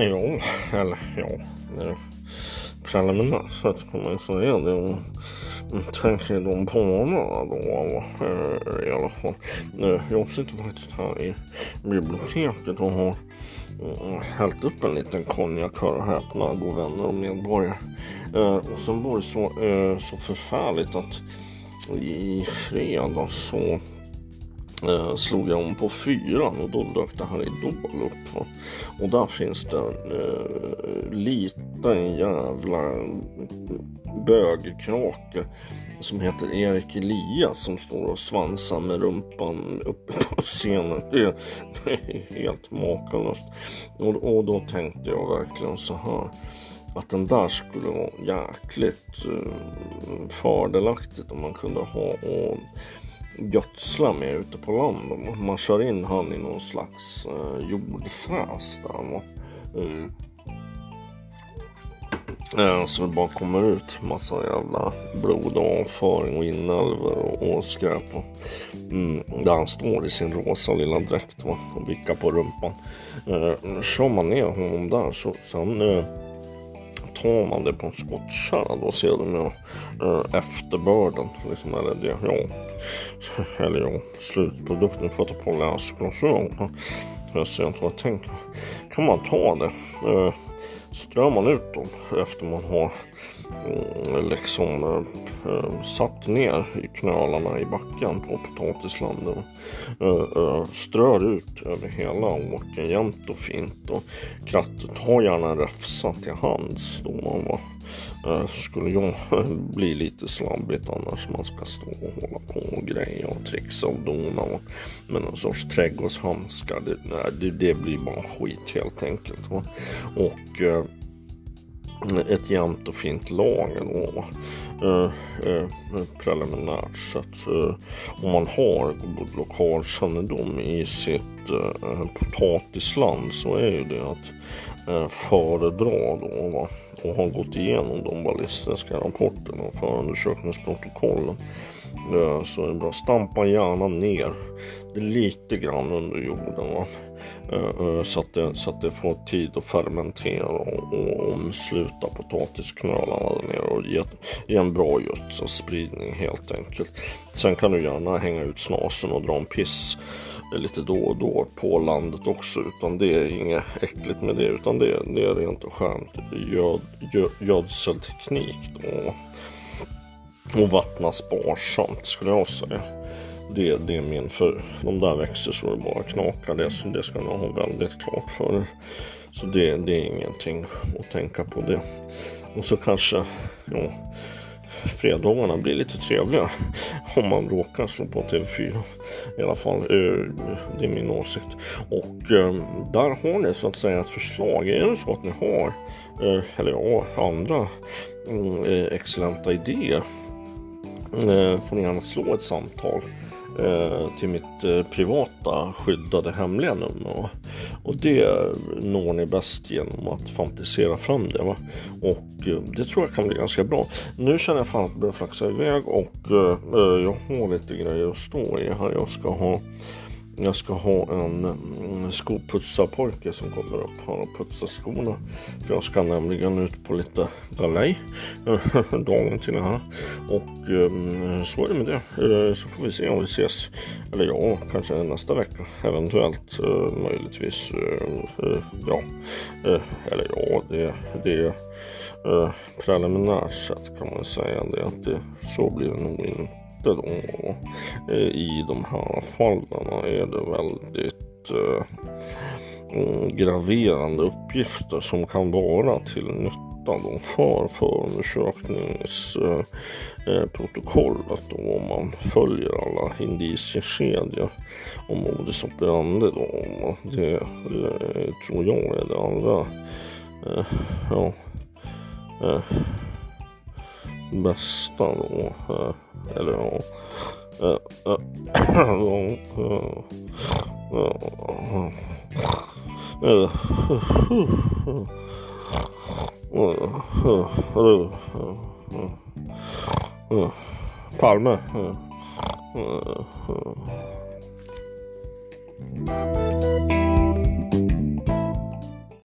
jo, eller ja. Det preliminärt sett kan man ju säga det. Och tänker de banorna då eh, i alla fall. Eh, jag sitter faktiskt här i biblioteket och har mm, hällt upp en liten konjak, hör och häpna, god vänner och medborgare. Eh, och sen var det så, så förfärligt att i fredags så eh, slog jag om på fyran och då dök det här Idol upp. Va? Och där finns det en eh, liten jävla bögkrake som heter Erik Elias som står och svansar med rumpan uppe på scenen. Det är, det är helt makalöst. Och, och då tänkte jag verkligen så här att den där skulle vara jäkligt eh, fördelaktigt om man kunde ha och gödsla med ute på landet. Man kör in han i någon slags eh, jordfräs där. Va? Eh, eh så det bara kommer ut massa jävla blod och avföring och inälvor och, och skräp. Va? Mm, där han står i sin rosa lilla dräkt va? och vickar på rumpan. Eh, kör man ner honom där så sen eh, tar man det på en skottkärra då ser de ju eh, efterbörden. Liksom, eller det, ja. Eller ja, slutprodukten för att ta på läsglasögon. Jag ser inte vad jag tänker. Kan man ta det? Eh, strör man ut dem efter man har eh, liksom eh, satt ner i knölarna i backen på potatislandet. Eh, strör ut över hela åkern jämnt och fint och krattet har gärna en räfsa till hands då man var Eh, skulle jag bli lite slabbigt annars man ska stå och hålla på och greja och trixa och dona och, med någon sorts trädgårdshandskar det, det, det blir bara skit helt enkelt va? och eh, ett jämnt och fint lager då. Eh, eh, preliminärt sett. Eh, om man har god lokalkännedom i sitt eh, potatisland så är ju det att eh, föredra då va? och har gått igenom de ballistiska rapporterna och förundersökningsprotokollen. Eh, så är det bra. Stampa gärna ner det lite grann under jorden. Va? Eh, eh, så, att det, så att det får tid att fermentera och, och omsluta potatisknölarna där nere och ge, ge en bra göds spridning helt enkelt. Sen kan du gärna hänga ut snasen och dra en piss lite då och då på landet också utan det är inget äckligt med det utan det, det är rent och skönt göd, göd, gödselteknik då. Och vattna sparsamt skulle jag säga. Det, det är min, för de där växer så det bara knakar. Det, det ska man ha väldigt klart för er. Så det, det är ingenting att tänka på det. Och så kanske, ja, fredagarna blir lite trevliga om man råkar slå på TV4. I alla fall, eh, det är min åsikt. Och ehm, där har ni så att säga ett förslag. Är det så att ni har, eh, eller ja, andra mm, eh, excellenta idéer Eh, får ni gärna slå ett samtal eh, till mitt eh, privata skyddade hemliga nummer. Och det når ni bäst genom att fantisera fram det. Va? Och det tror jag kan bli ganska bra. Nu känner jag fan att det börjar flaxa iväg och jag har lite grejer att stå i här. Jag ska ha jag ska ha en mm, skoputsarpojke som kommer upp här och putsar skorna. För jag ska nämligen ut på lite galej dagen till det här. Och mm, så är det med det. Eh, så får vi se om vi ses. Eller ja, kanske nästa vecka. Eventuellt eh, möjligtvis. Eh, ja, eller ja, det, det är preliminärt sett kan man säga det att det, så blir det nog inte då. Eh, I de här fallen är det väldigt eh, mm, graverande uppgifter som kan vara till nytta då för förundersökningsprotokollet eh, eh om man följer alla indiciekedjor om modus operandi då. Det eh, tror jag är det allra eh, ja, eh, eh, bästa då. Eller ja. Palme.